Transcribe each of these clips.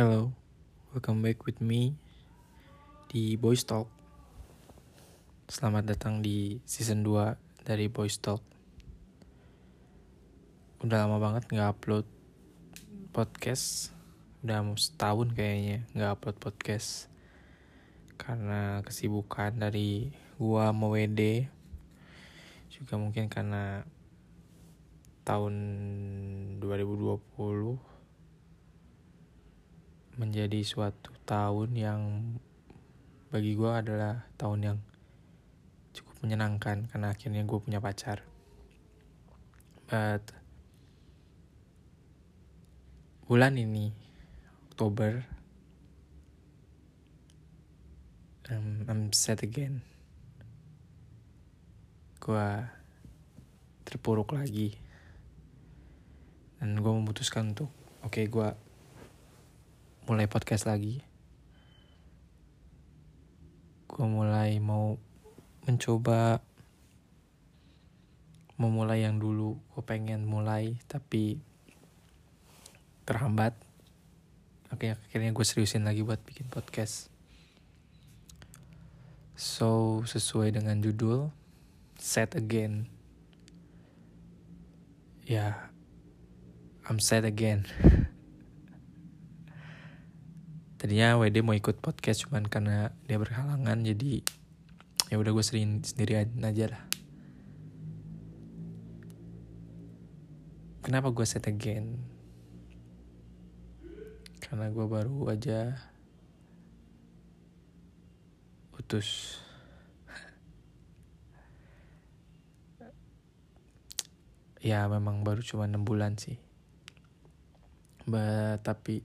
Hello, welcome back with me di Boys Talk. Selamat datang di season 2 dari Boys Talk. Udah lama banget nggak upload podcast. Udah mau setahun kayaknya nggak upload podcast. Karena kesibukan dari gua mau WD. Juga mungkin karena tahun 2020 menjadi suatu tahun yang bagi gue adalah tahun yang cukup menyenangkan karena akhirnya gue punya pacar. But bulan ini Oktober um, I'm sad again. Gue terpuruk lagi dan gue memutuskan untuk oke okay, gue mulai podcast lagi. Gue mulai mau mencoba memulai yang dulu. Gue pengen mulai tapi terhambat. Oke akhirnya gue seriusin lagi buat bikin podcast. So sesuai dengan judul set again. Ya yeah, I'm sad again tadinya WD mau ikut podcast cuman karena dia berhalangan jadi ya udah gue sering sendiri aja lah. Kenapa gue set again? Karena gue baru aja putus. Ya memang baru cuma enam bulan sih. But, tapi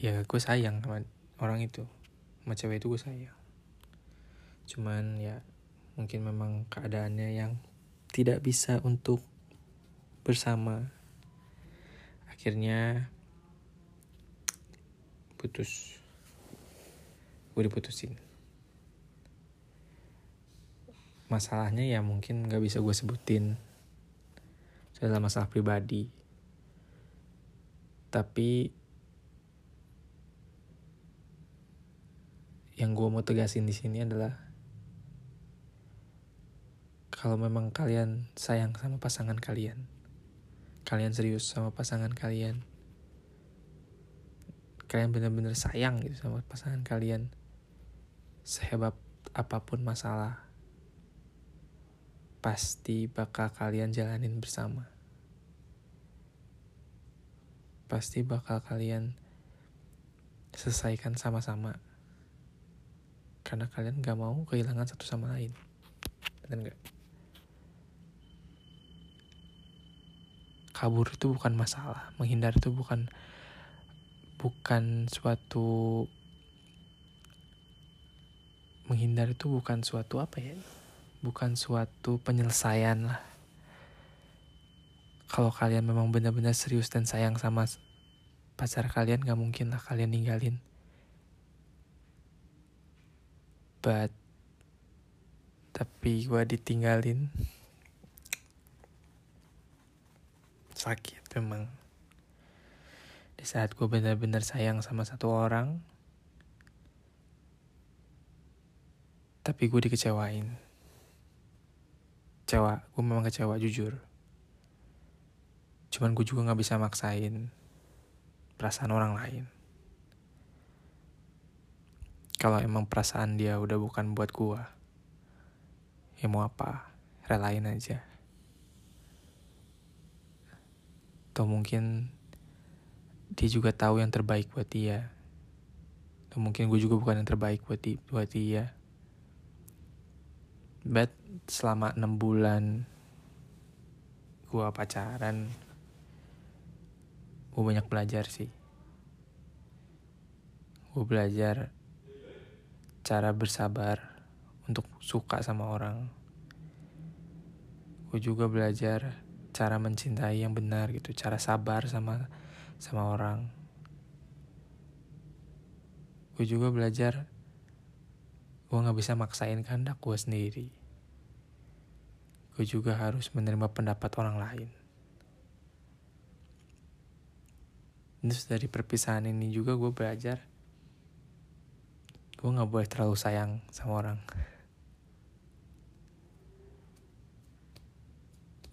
ya gue sayang sama orang itu. Sama cewek itu gue sayang. Cuman ya mungkin memang keadaannya yang tidak bisa untuk bersama. Akhirnya putus. Gue diputusin. Masalahnya ya mungkin nggak bisa gue sebutin. Adalah masalah pribadi. Tapi yang gue mau tegasin di sini adalah kalau memang kalian sayang sama pasangan kalian, kalian serius sama pasangan kalian, kalian benar-benar sayang gitu sama pasangan kalian, sehebat apa pun masalah, pasti bakal kalian jalanin bersama. Pasti bakal kalian selesaikan sama-sama karena kalian gak mau kehilangan satu sama lain. Benar gak kabur itu bukan masalah menghindar itu bukan bukan suatu menghindar itu bukan suatu apa ya? Bukan suatu penyelesaian lah. Kalau kalian memang benar-benar serius dan sayang sama pacar kalian gak mungkin lah kalian ninggalin but tapi gue ditinggalin. Sakit memang di saat gue benar-benar sayang sama satu orang tapi gue dikecewain. Kecewa gue memang kecewa jujur. Cuman gue juga nggak bisa maksain perasaan orang lain kalau emang perasaan dia udah bukan buat gua ya mau apa? Relain aja. Atau mungkin dia juga tahu yang terbaik buat dia. Atau mungkin gue juga bukan yang terbaik buat di, buat dia. But selama enam bulan gue pacaran gue banyak belajar sih. Gue belajar cara bersabar untuk suka sama orang. Gue juga belajar cara mencintai yang benar gitu, cara sabar sama sama orang. Gue juga belajar gue gak bisa maksain kehendak gue sendiri. Gue juga harus menerima pendapat orang lain. terus dari perpisahan ini juga gue belajar gue nggak boleh terlalu sayang sama orang.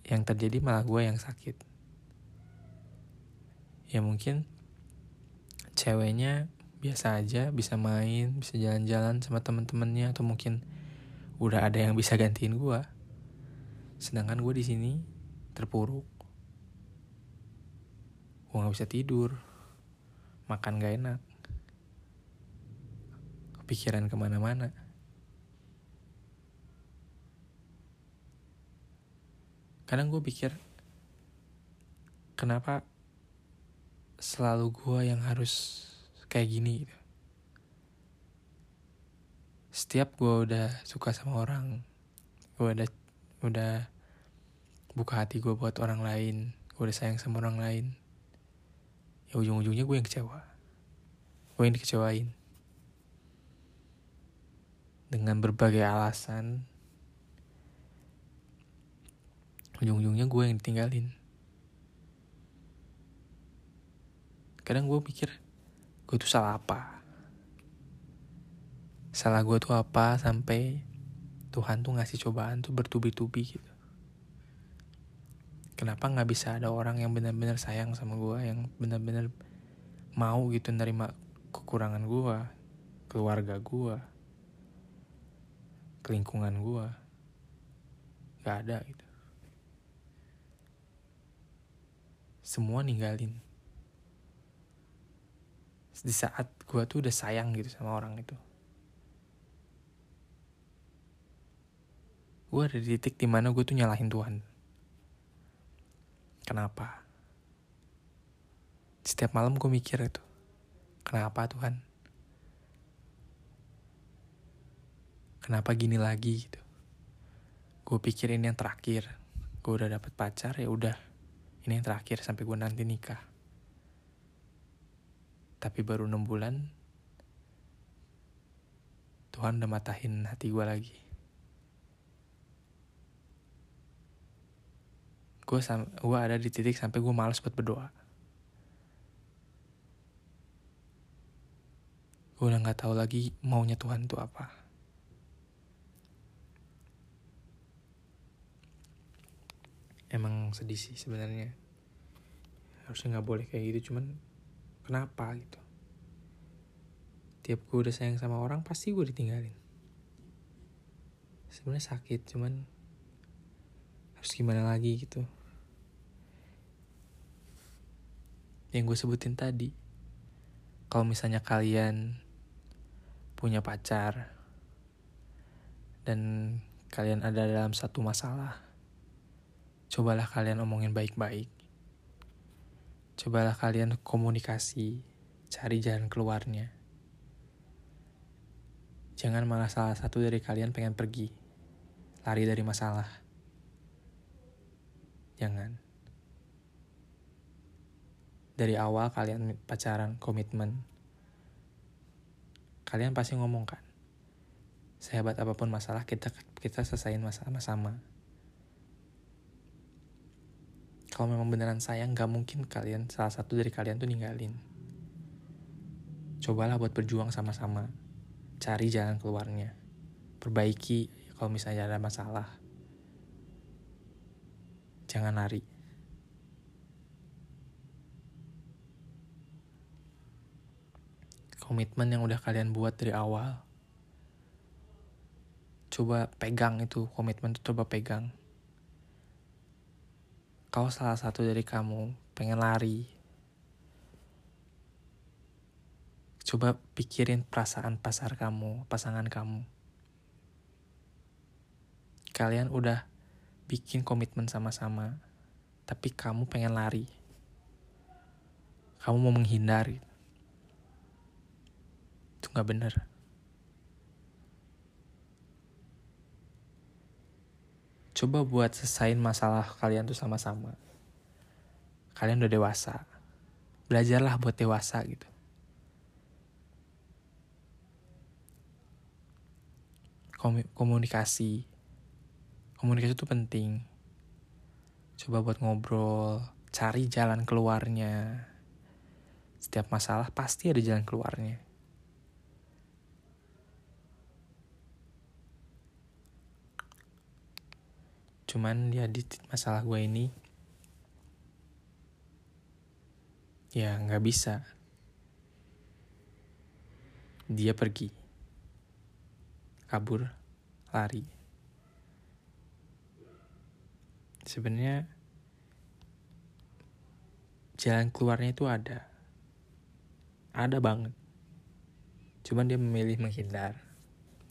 Yang terjadi malah gue yang sakit. Ya mungkin ceweknya biasa aja bisa main bisa jalan-jalan sama temen-temennya atau mungkin udah ada yang bisa gantiin gue sedangkan gue di sini terpuruk. Gue nggak bisa tidur makan gak enak kepikiran ke mana-mana. Kadang gue pikir kenapa selalu gue yang harus kayak gini gitu. Setiap gue udah suka sama orang, gue udah udah buka hati gue buat orang lain, gue udah sayang sama orang lain, ya ujung-ujungnya gue yang kecewa, gue yang dikecewain dengan berbagai alasan, ujung-ujungnya gue yang ditinggalin. Kadang gue pikir, gue tuh salah apa? Salah gue tuh apa sampai Tuhan tuh ngasih cobaan tuh bertubi-tubi gitu. Kenapa nggak bisa ada orang yang benar-benar sayang sama gue yang benar-benar mau gitu nerima kekurangan gue keluarga gue kelingkungan gue nggak ada gitu. Semua ninggalin. Di saat gue tuh udah sayang gitu sama orang itu. Gue ada di titik di mana gue tuh nyalahin Tuhan. Kenapa? Setiap malam gue mikir itu. Kenapa Tuhan kenapa gini lagi gitu. Gue pikir ini yang terakhir. Gue udah dapet pacar ya udah. Ini yang terakhir sampai gue nanti nikah. Tapi baru enam bulan Tuhan udah matahin hati gue lagi. Gue gue ada di titik sampai gue males buat berdoa. Gue udah nggak tahu lagi maunya Tuhan itu apa emang sedih sih sebenarnya. Harusnya nggak boleh kayak gitu cuman kenapa gitu? Tiap gue udah sayang sama orang pasti gue ditinggalin. Sebenarnya sakit cuman harus gimana lagi gitu? Yang gue sebutin tadi kalau misalnya kalian punya pacar dan kalian ada dalam satu masalah cobalah kalian omongin baik-baik Cobalah kalian komunikasi, cari jalan keluarnya. Jangan malah salah satu dari kalian pengen pergi, lari dari masalah. Jangan. Dari awal kalian pacaran, komitmen. Kalian pasti ngomong kan, sehebat apa pun masalah kita kita selesaiin masalah sama-sama kalau memang beneran sayang gak mungkin kalian salah satu dari kalian tuh ninggalin. Cobalah buat berjuang sama-sama. Cari jalan keluarnya. Perbaiki kalau misalnya ada masalah. Jangan lari. Komitmen yang udah kalian buat dari awal. Coba pegang itu komitmen itu coba pegang kalau salah satu dari kamu pengen lari, coba pikirin perasaan pasar kamu, pasangan kamu. Kalian udah bikin komitmen sama-sama, tapi kamu pengen lari. Kamu mau menghindari. Itu gak bener. Coba buat selesaiin masalah kalian tuh sama-sama. Kalian udah dewasa. Belajarlah buat dewasa gitu. Komunikasi. Komunikasi itu penting. Coba buat ngobrol, cari jalan keluarnya. setiap masalah pasti ada jalan keluarnya cuman dia di masalah gue ini ya nggak bisa. Dia pergi. Kabur lari. Sebenarnya jalan keluarnya itu ada. Ada banget. Cuman dia memilih menghindar.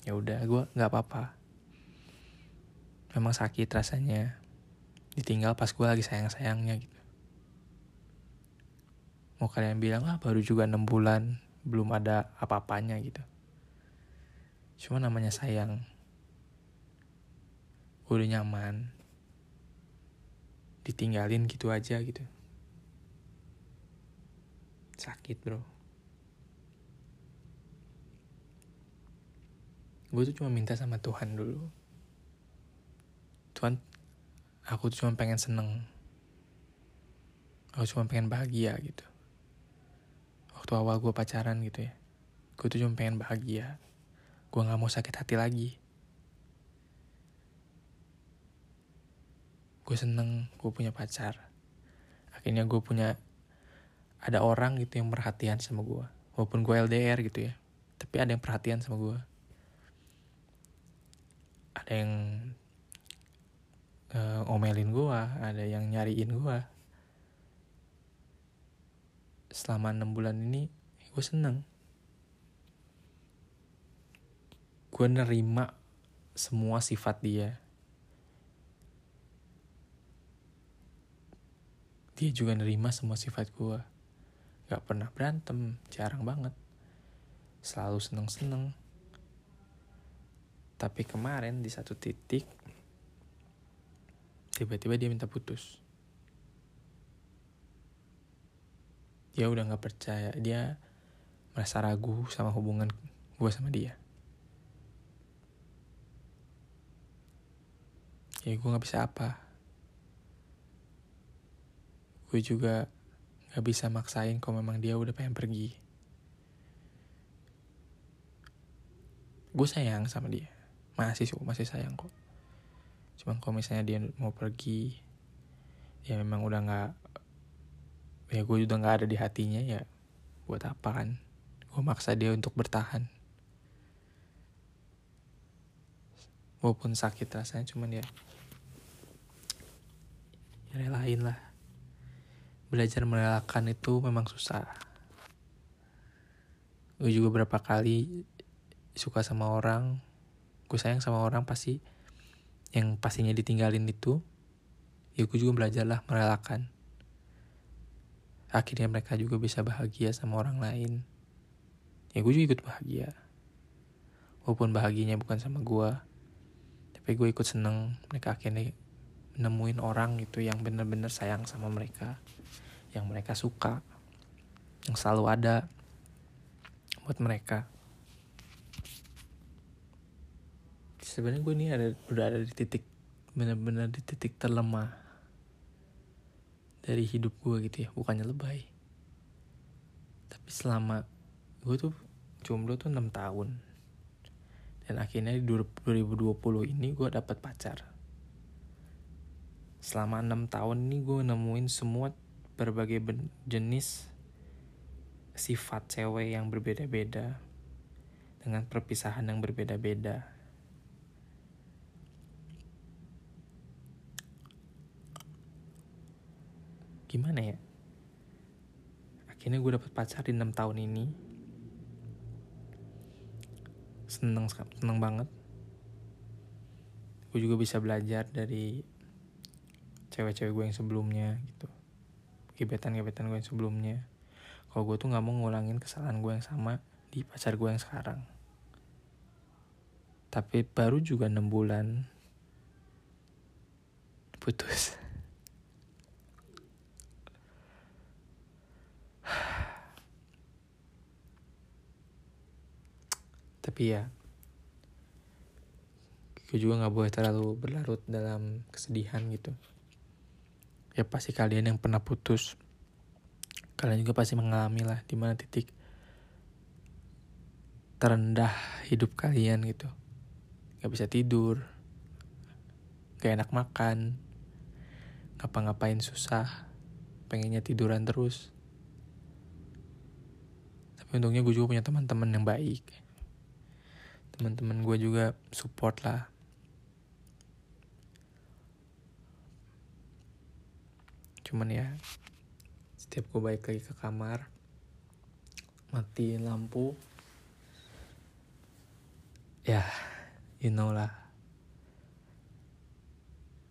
Ya udah gue nggak apa-apa memang sakit rasanya. Ditinggal pas gue lagi sayang-sayangnya gitu. Mau kalian bilang ah baru juga enam bulan belum ada apa-apanya gitu. Cuma namanya sayang. Udah nyaman. Ditinggalin gitu aja gitu. Sakit bro. Gue tuh cuma minta sama Tuhan dulu Tuhan aku tuh cuma pengen seneng. Aku cuma pengen bahagia gitu. Waktu awal gue pacaran gitu ya gue tuh cuma pengen bahagia. Gue nggak mau sakit hati lagi. Gue seneng gue punya pacar. Akhirnya gue punya ada orang gitu yang perhatian sama gue walaupun gue LDR gitu ya tapi ada yang perhatian sama gue ada yang uh, omelin gue ada yang nyariin gue selama enam bulan ini gue seneng. Gue nerima semua sifat dia. Dia juga nerima semua sifat gue gak pernah berantem jarang banget. Selalu seneng-seneng. Tapi kemarin di satu titik tiba-tiba dia minta putus. Dia udah nggak percaya. Dia merasa ragu sama hubungan gue sama dia. Ya gue nggak bisa apa. Gue juga nggak bisa maksain kalau memang dia udah pengen pergi. Gue sayang sama dia. Masih masih sayang kok cuman kalau misalnya dia mau pergi ya memang udah nggak ya gue udah nggak ada di hatinya ya buat apa kan? Gue maksa dia untuk bertahan. Walaupun sakit rasanya cuman ya ya relain lah. Belajar merelakan itu memang susah. Gue juga berapa kali suka sama orang gue sayang sama orang pasti yang pastinya ditinggalin itu ya gue juga belajarlah merelakan. Akhirnya mereka juga bisa bahagia sama orang lain. Ya gue juga ikut bahagia. Walaupun bahagianya bukan sama gue tapi gue ikut seneng mereka akhirnya nemuin orang gitu yang bener-bener sayang sama mereka yang mereka suka yang selalu ada buat mereka sebenarnya gue ini ada udah ada di titik benar-benar di titik terlemah dari hidup gue gitu ya. Bukannya lebay. Tapi selama gue tuh jomblo tuh 6 tahun. Dan akhirnya di 2020 ini gue dapat pacar. Selama 6 tahun ini gue nemuin semua berbagai jenis sifat cewek yang berbeda-beda dengan perpisahan yang berbeda-beda gimana ya? Akhirnya gue dapet pacar di 6 tahun ini. Seneng seneng banget. Gue juga bisa belajar dari cewek-cewek gue yang sebelumnya gitu. Gebetan-gebetan gue yang sebelumnya. Kalau gue tuh nggak mau ngulangin kesalahan gue yang sama di pacar gue yang sekarang. Tapi baru juga enam bulan putus tapi ya gue juga nggak boleh terlalu berlarut dalam kesedihan gitu. Ya pasti kalian yang pernah putus kalian juga pasti mengalami lah di mana titik terendah hidup kalian gitu. Gak bisa tidur gak enak makan ngapa-ngapain susah pengennya tiduran terus. Tapi untungnya gue juga punya teman-teman yang baik teman-teman gue juga support lah. Cuman ya setiap gue balik lagi ke kamar matiin lampu ya you know lah.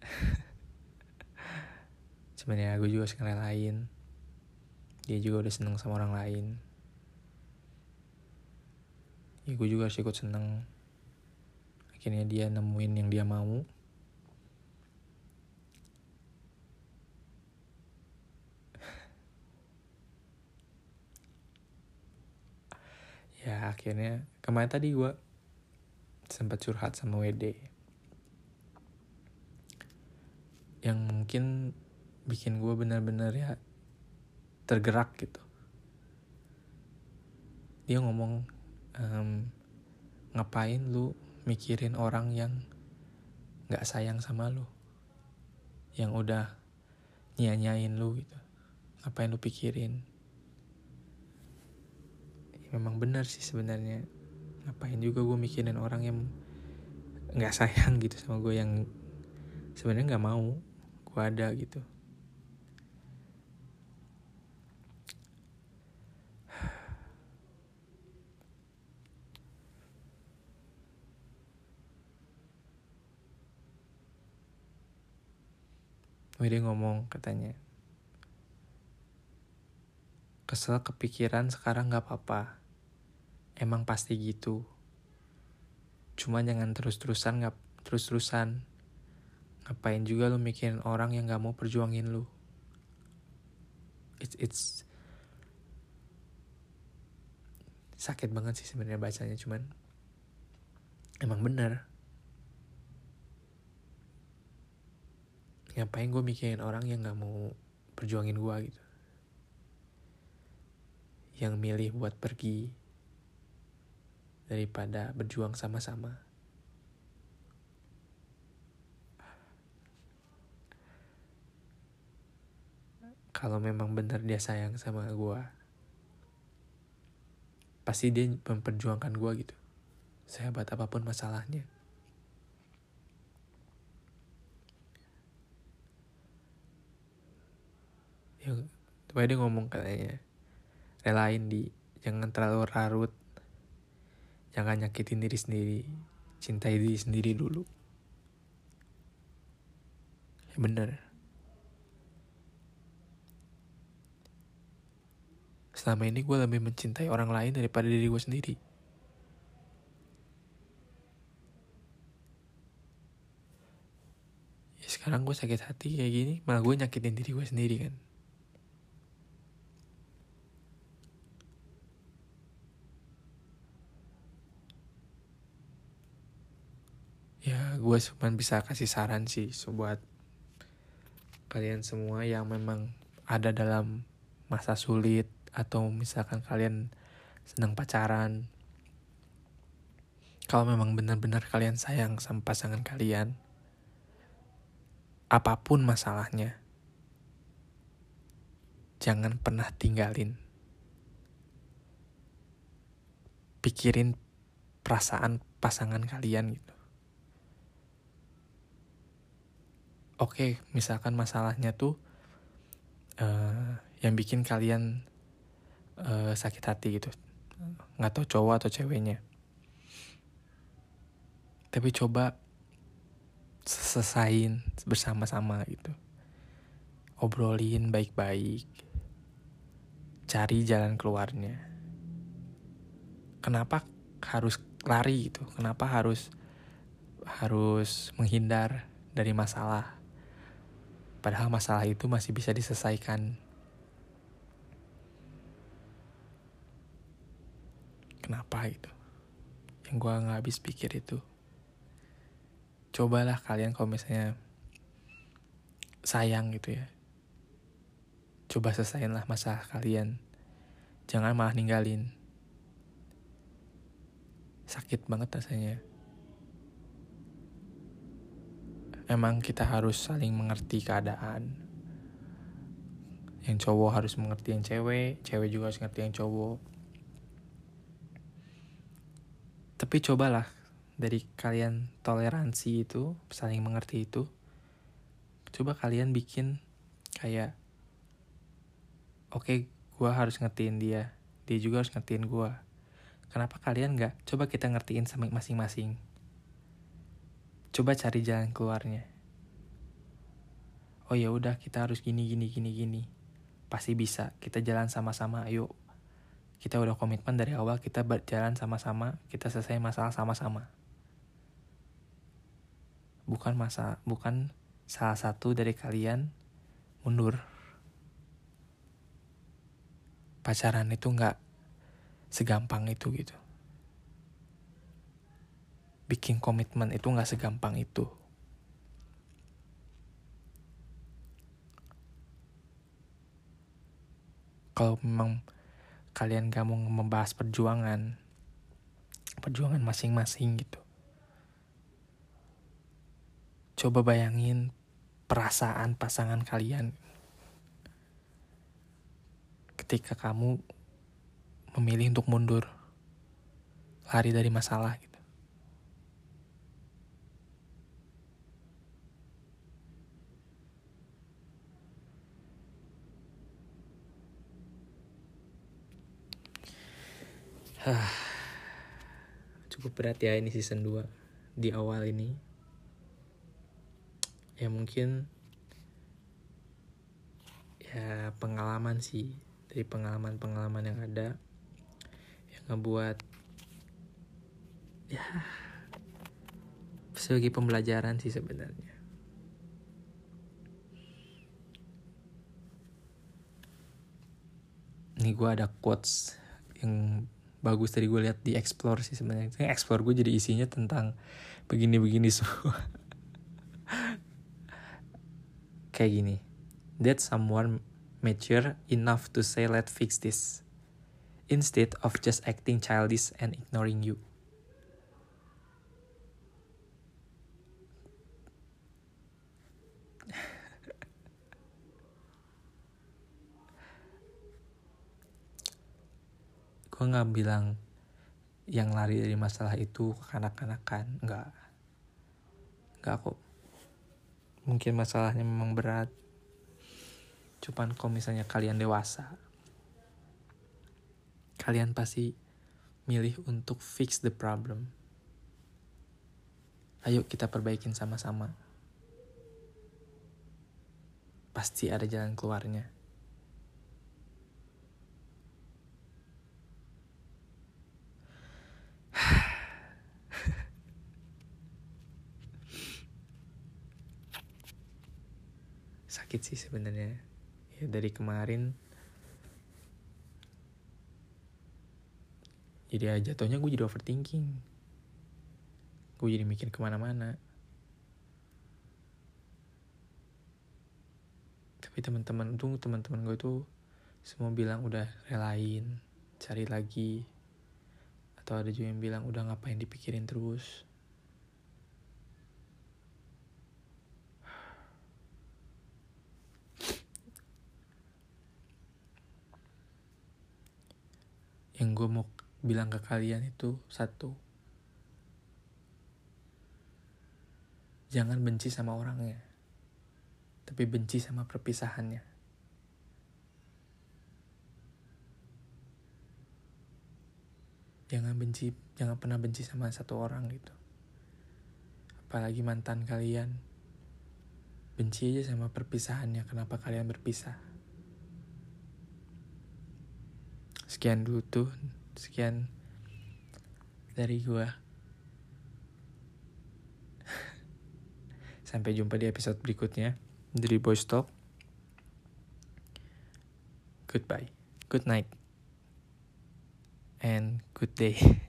Cuman ya gue juga sekali lain. Dia juga udah seneng sama orang lain ya gue juga harus ikut seneng. Akhirnya dia nemuin yang dia mau. Ya akhirnya kemarin tadi gue sempat curhat sama WD yang mungkin bikin gue benar-benar ya tergerak gitu. Dia ngomong um, ngapain lu mikirin orang yang nggak sayang sama lu? Yang udah nyanyain lu gitu. Ngapain lu pikirin? Ya, memang benar sih sebenarnya. Ngapain juga gue mikirin orang yang nggak sayang gitu sama gue yang sebenarnya nggak mau gue ada gitu Widi ngomong katanya Kesel kepikiran sekarang gak apa-apa. Emang pasti gitu. Cuma jangan terus-terusan gak terus-terusan. Ngapain juga lu mikirin orang yang gak mau perjuangin lu? It's, it's sakit banget sih sebenarnya bacanya cuman emang bener ngapain gue mikirin orang yang gak mau perjuangin gue gitu? Yang milih buat pergi daripada berjuang sama-sama. Kalau memang benar dia sayang sama gue pasti dia memperjuangkan gue gitu. Sehebat apa pun masalahnya ya Pokoknya dia ngomong katanya relain di. Jangan terlalu larut. Jangan nyakitin diri sendiri. Cintai diri sendiri dulu. Ya bener selama ini gue lebih mencintai orang lain daripada diri gue sendiri. Ya sekarang gue sakit hati kayak gini malah gue nyakitin diri gue sendiri kan ya gue cuma bisa kasih saran sih buat kalian semua yang memang ada dalam masa sulit atau misalkan kalian senang pacaran. Kalau memang benar-benar kalian sayang sama pasangan kalian apa pun masalahnya jangan pernah tinggalin. Pikirin perasaan pasangan kalian gitu oke okay, misalkan masalahnya tuh uh, yang bikin kalian uh, sakit hati gitu. Nggak tahu cowok atau ceweknya. Tapi coba selesain bersama-sama gitu. Obrolin baik-baik. Cari jalan keluarnya. Kenapa harus lari gitu? Kenapa harus harus menghindar dari masalah Padahal masalah itu masih bisa diselesaikan. Kenapa itu? Yang gue nggak habis pikir itu. Cobalah kalian kalau misalnya sayang gitu ya. coba selesaiin lah masalah kalian jangan malah ninggalin sakit banget rasanya emang kita harus saling mengerti keadaan. Yang cowok harus mengerti yang cewek cewek juga harus mengerti yang cowok. Tapi cobalah dari kalian toleransi itu saling mengerti itu coba kalian bikin kayak oke okay, gue harus ngertiin dia dia juga harus ngertiin gue kenapa kalian nggak coba kita ngertiin sama masing-masing coba cari jalan keluarnya. Oh ya udah kita harus gini gini gini gini. Pasti bisa kita jalan sama-sama ayo. Kita udah komitmen dari awal kita berjalan sama-sama kita selesai masalah sama-sama. Bukan masa bukan salah satu dari kalian mundur. Pacaran itu nggak segampang itu gitu bikin komitmen itu nggak segampang itu. Kalau memang kalian gak mau membahas perjuangan, perjuangan masing-masing gitu. Coba bayangin perasaan pasangan kalian ketika kamu memilih untuk mundur, lari dari masalah gitu. cukup berat ya ini season 2 di awal ini. Ya mungkin ya pengalaman sih dari pengalaman-pengalaman yang ada yang ngebuat ya sebagai pembelajaran sih sebenarnya. Ini gue ada quotes yang bagus tadi gue lihat di explore sih sebenarnya. Explore gue jadi isinya tentang begini-begini semua. Kayak gini. That someone mature enough to say let's fix this instead of just acting childish and ignoring you gue nggak bilang yang lari dari masalah itu kekanak-kanakan nggak. Nggak kok. Mungkin masalahnya memang berat. Cuman kalau misalnya kalian dewasa kalian pasti milih untuk fix the problem. Ayo kita perbaikin sama-sama. Pasti ada jalan keluarnya sakit sih sebenarnya. Ya dari kemarin. Jadi ya jatuhnya gue jadi overthinking. Gue jadi mikir ke mana-mana. Tapi teman-teman tuh teman-teman gue tuh semua bilang udah relain cari lagi. Atau ada juga yang bilang udah ngapain dipikirin terus yang gue mau bilang ke kalian itu satu. Jangan benci sama orangnya tapi benci sama perpisahannya. Jangan benci jangan pernah benci sama satu orang gitu. Apalagi mantan kalian. Benci aja sama perpisahannya kenapa kalian berpisah sekian dulu tuh. Sekian dari gua. Sampai jumpa di episode berikutnya. Dari Boys Talk. Goodbye. Good night. And good day.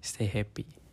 Stay happy